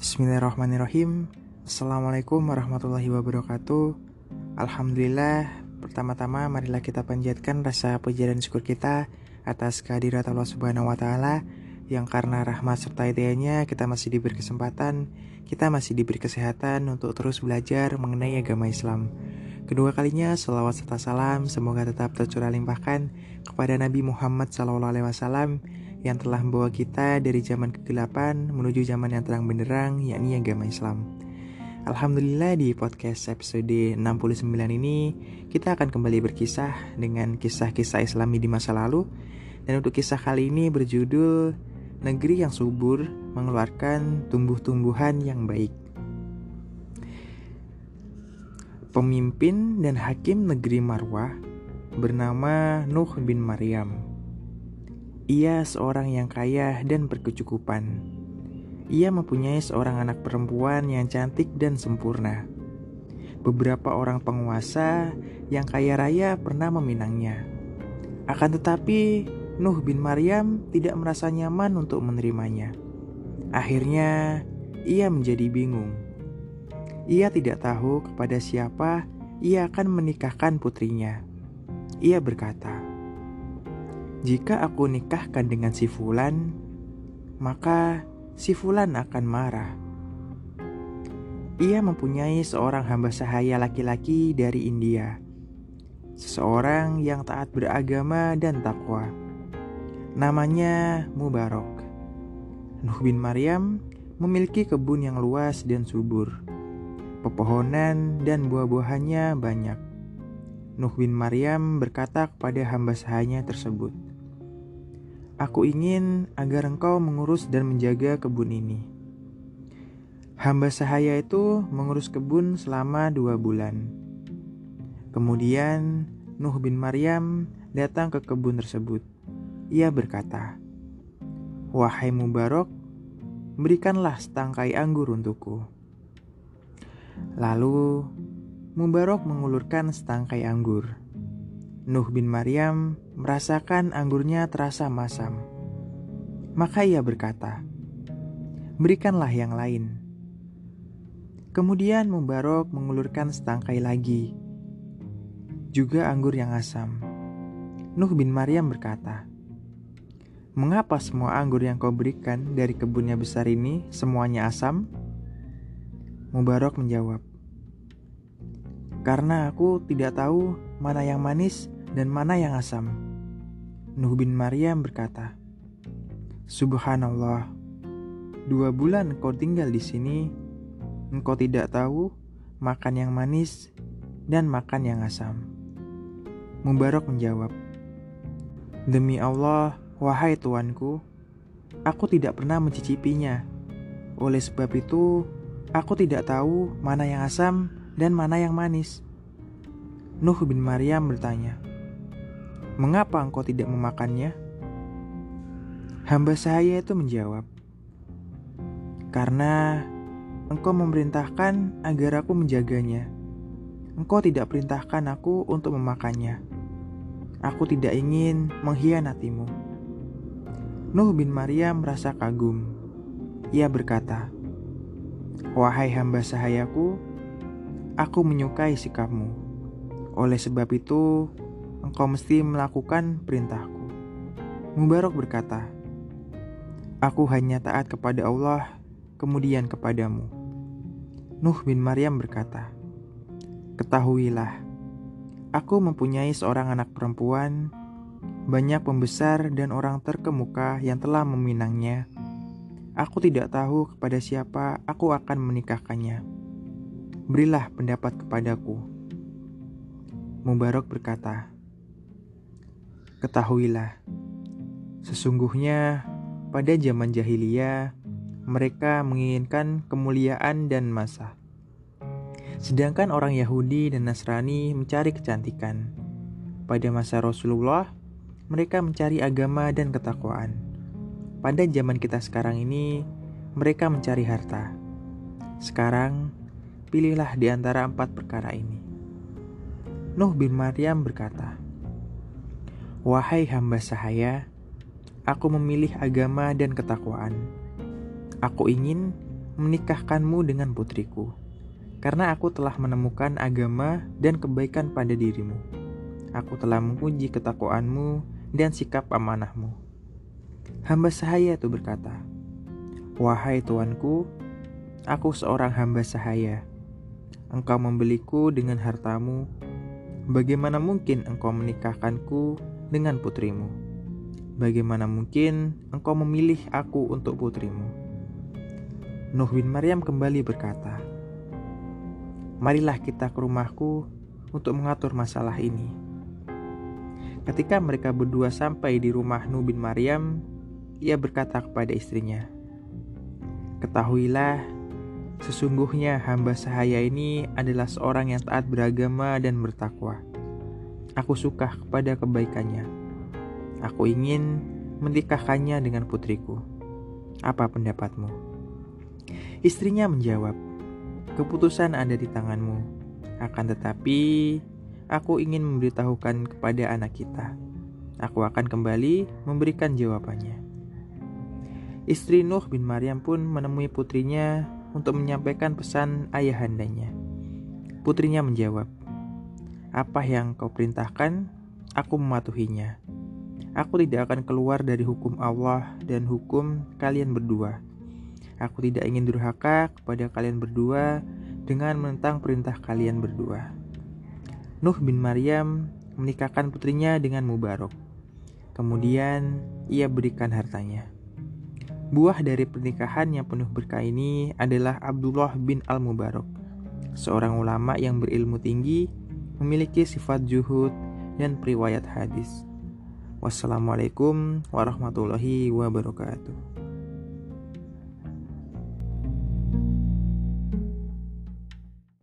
Bismillahirrahmanirrahim. Assalamualaikum warahmatullahi wabarakatuh. Alhamdulillah Pertama-tama marilah kita panjatkan rasa puji dan syukur kita Atas kehadirat Allah subhanahu wa ta'ala Yang karena rahmat serta hidayahnya Kita masih diberi kesempatan Kita masih diberi kesehatan Untuk terus belajar mengenai agama Islam. Kedua kalinya salawat serta salam Semoga tetap tercurah limpahkan Kepada Nabi Muhammad SAW yang telah membawa kita dari zaman kegelapan menuju zaman yang terang benderang, yakni agama Islam. Alhamdulillah di podcast episode 69 ini kita akan kembali berkisah dengan kisah-kisah islami di masa lalu dan untuk kisah kali ini berjudul Negeri yang subur mengeluarkan tumbuh-tumbuhan yang baik. Pemimpin dan hakim negeri Marwah bernama Nuh bin Maryam ia seorang yang kaya dan berkecukupan. Ia mempunyai seorang anak perempuan yang cantik dan sempurna. Beberapa orang penguasa yang kaya raya pernah meminangnya. Akan tetapi, Nuh bin Maryam tidak merasa nyaman untuk menerimanya. Akhirnya, ia menjadi bingung. Ia tidak tahu kepada siapa ia akan menikahkan putrinya. Ia berkata, jika aku nikahkan dengan si Fulan, maka si Fulan akan marah. Ia mempunyai seorang hamba sahaya laki-laki dari India. Seseorang yang taat beragama dan takwa. Namanya Mubarak. Nuh bin Maryam memiliki kebun yang luas dan subur. Pepohonan dan buah-buahannya banyak. Nuh bin Maryam berkata kepada hamba sahanya tersebut, Aku ingin agar engkau mengurus dan menjaga kebun ini. Hamba sahaya itu mengurus kebun selama dua bulan. Kemudian Nuh bin Maryam datang ke kebun tersebut. Ia berkata, Wahai Mubarak, berikanlah setangkai anggur untukku. Lalu Mubarak mengulurkan setangkai anggur. Nuh bin Maryam merasakan anggurnya terasa masam. Maka ia berkata, "Berikanlah yang lain." Kemudian Mubarok mengulurkan setangkai lagi, juga anggur yang asam. Nuh bin Maryam berkata, "Mengapa semua anggur yang kau berikan dari kebunnya besar ini semuanya asam?" Mubarok menjawab, "Karena aku tidak tahu mana yang manis dan mana yang asam. Nuh bin Maryam berkata, Subhanallah, dua bulan engkau tinggal di sini, engkau tidak tahu makan yang manis dan makan yang asam. Mubarak menjawab, Demi Allah, wahai tuanku, aku tidak pernah mencicipinya. Oleh sebab itu, aku tidak tahu mana yang asam dan mana yang manis. Nuh bin Maryam bertanya, "Mengapa engkau tidak memakannya?" Hamba saya itu menjawab, "Karena engkau memerintahkan agar aku menjaganya. Engkau tidak perintahkan aku untuk memakannya. Aku tidak ingin mengkhianatimu." Nuh bin Maryam merasa kagum. Ia berkata, "Wahai hamba sahayaku, aku menyukai sikapmu." Oleh sebab itu, engkau mesti melakukan perintahku. Mubarak berkata, Aku hanya taat kepada Allah, kemudian kepadamu. Nuh bin Maryam berkata, Ketahuilah, aku mempunyai seorang anak perempuan, banyak pembesar dan orang terkemuka yang telah meminangnya. Aku tidak tahu kepada siapa aku akan menikahkannya. Berilah pendapat kepadaku. Mubarak berkata, Ketahuilah, sesungguhnya pada zaman jahiliyah mereka menginginkan kemuliaan dan masa. Sedangkan orang Yahudi dan Nasrani mencari kecantikan. Pada masa Rasulullah, mereka mencari agama dan ketakwaan. Pada zaman kita sekarang ini, mereka mencari harta. Sekarang, pilihlah di antara empat perkara ini. Nuh bin Maryam berkata, Wahai hamba sahaya, aku memilih agama dan ketakwaan. Aku ingin menikahkanmu dengan putriku, karena aku telah menemukan agama dan kebaikan pada dirimu. Aku telah menguji ketakwaanmu dan sikap amanahmu. Hamba sahaya itu berkata, Wahai tuanku, aku seorang hamba sahaya. Engkau membeliku dengan hartamu. Bagaimana mungkin engkau menikahkanku dengan putrimu? Bagaimana mungkin engkau memilih aku untuk putrimu? Nuh bin Maryam kembali berkata, Marilah kita ke rumahku untuk mengatur masalah ini. Ketika mereka berdua sampai di rumah Nuh bin Maryam, ia berkata kepada istrinya, Ketahuilah, sesungguhnya hamba sahaya ini adalah seorang yang taat beragama dan bertakwa. Aku suka kepada kebaikannya. Aku ingin menikahkannya dengan putriku. Apa pendapatmu? Istrinya menjawab, "Keputusan ada di tanganmu, akan tetapi aku ingin memberitahukan kepada anak kita. Aku akan kembali memberikan jawabannya." Istri Nuh bin Maryam pun menemui putrinya untuk menyampaikan pesan ayahandanya. Putrinya menjawab, "Apa yang kau perintahkan, aku mematuhinya. Aku tidak akan keluar dari hukum Allah dan hukum kalian berdua." Aku tidak ingin durhaka kepada kalian berdua dengan menentang perintah kalian berdua. Nuh bin Maryam menikahkan putrinya dengan Mubarok. Kemudian ia berikan hartanya. Buah dari pernikahan yang penuh berkah ini adalah Abdullah bin Al-Mubarok, seorang ulama yang berilmu tinggi, memiliki sifat juhud dan periwayat hadis. Wassalamualaikum warahmatullahi wabarakatuh.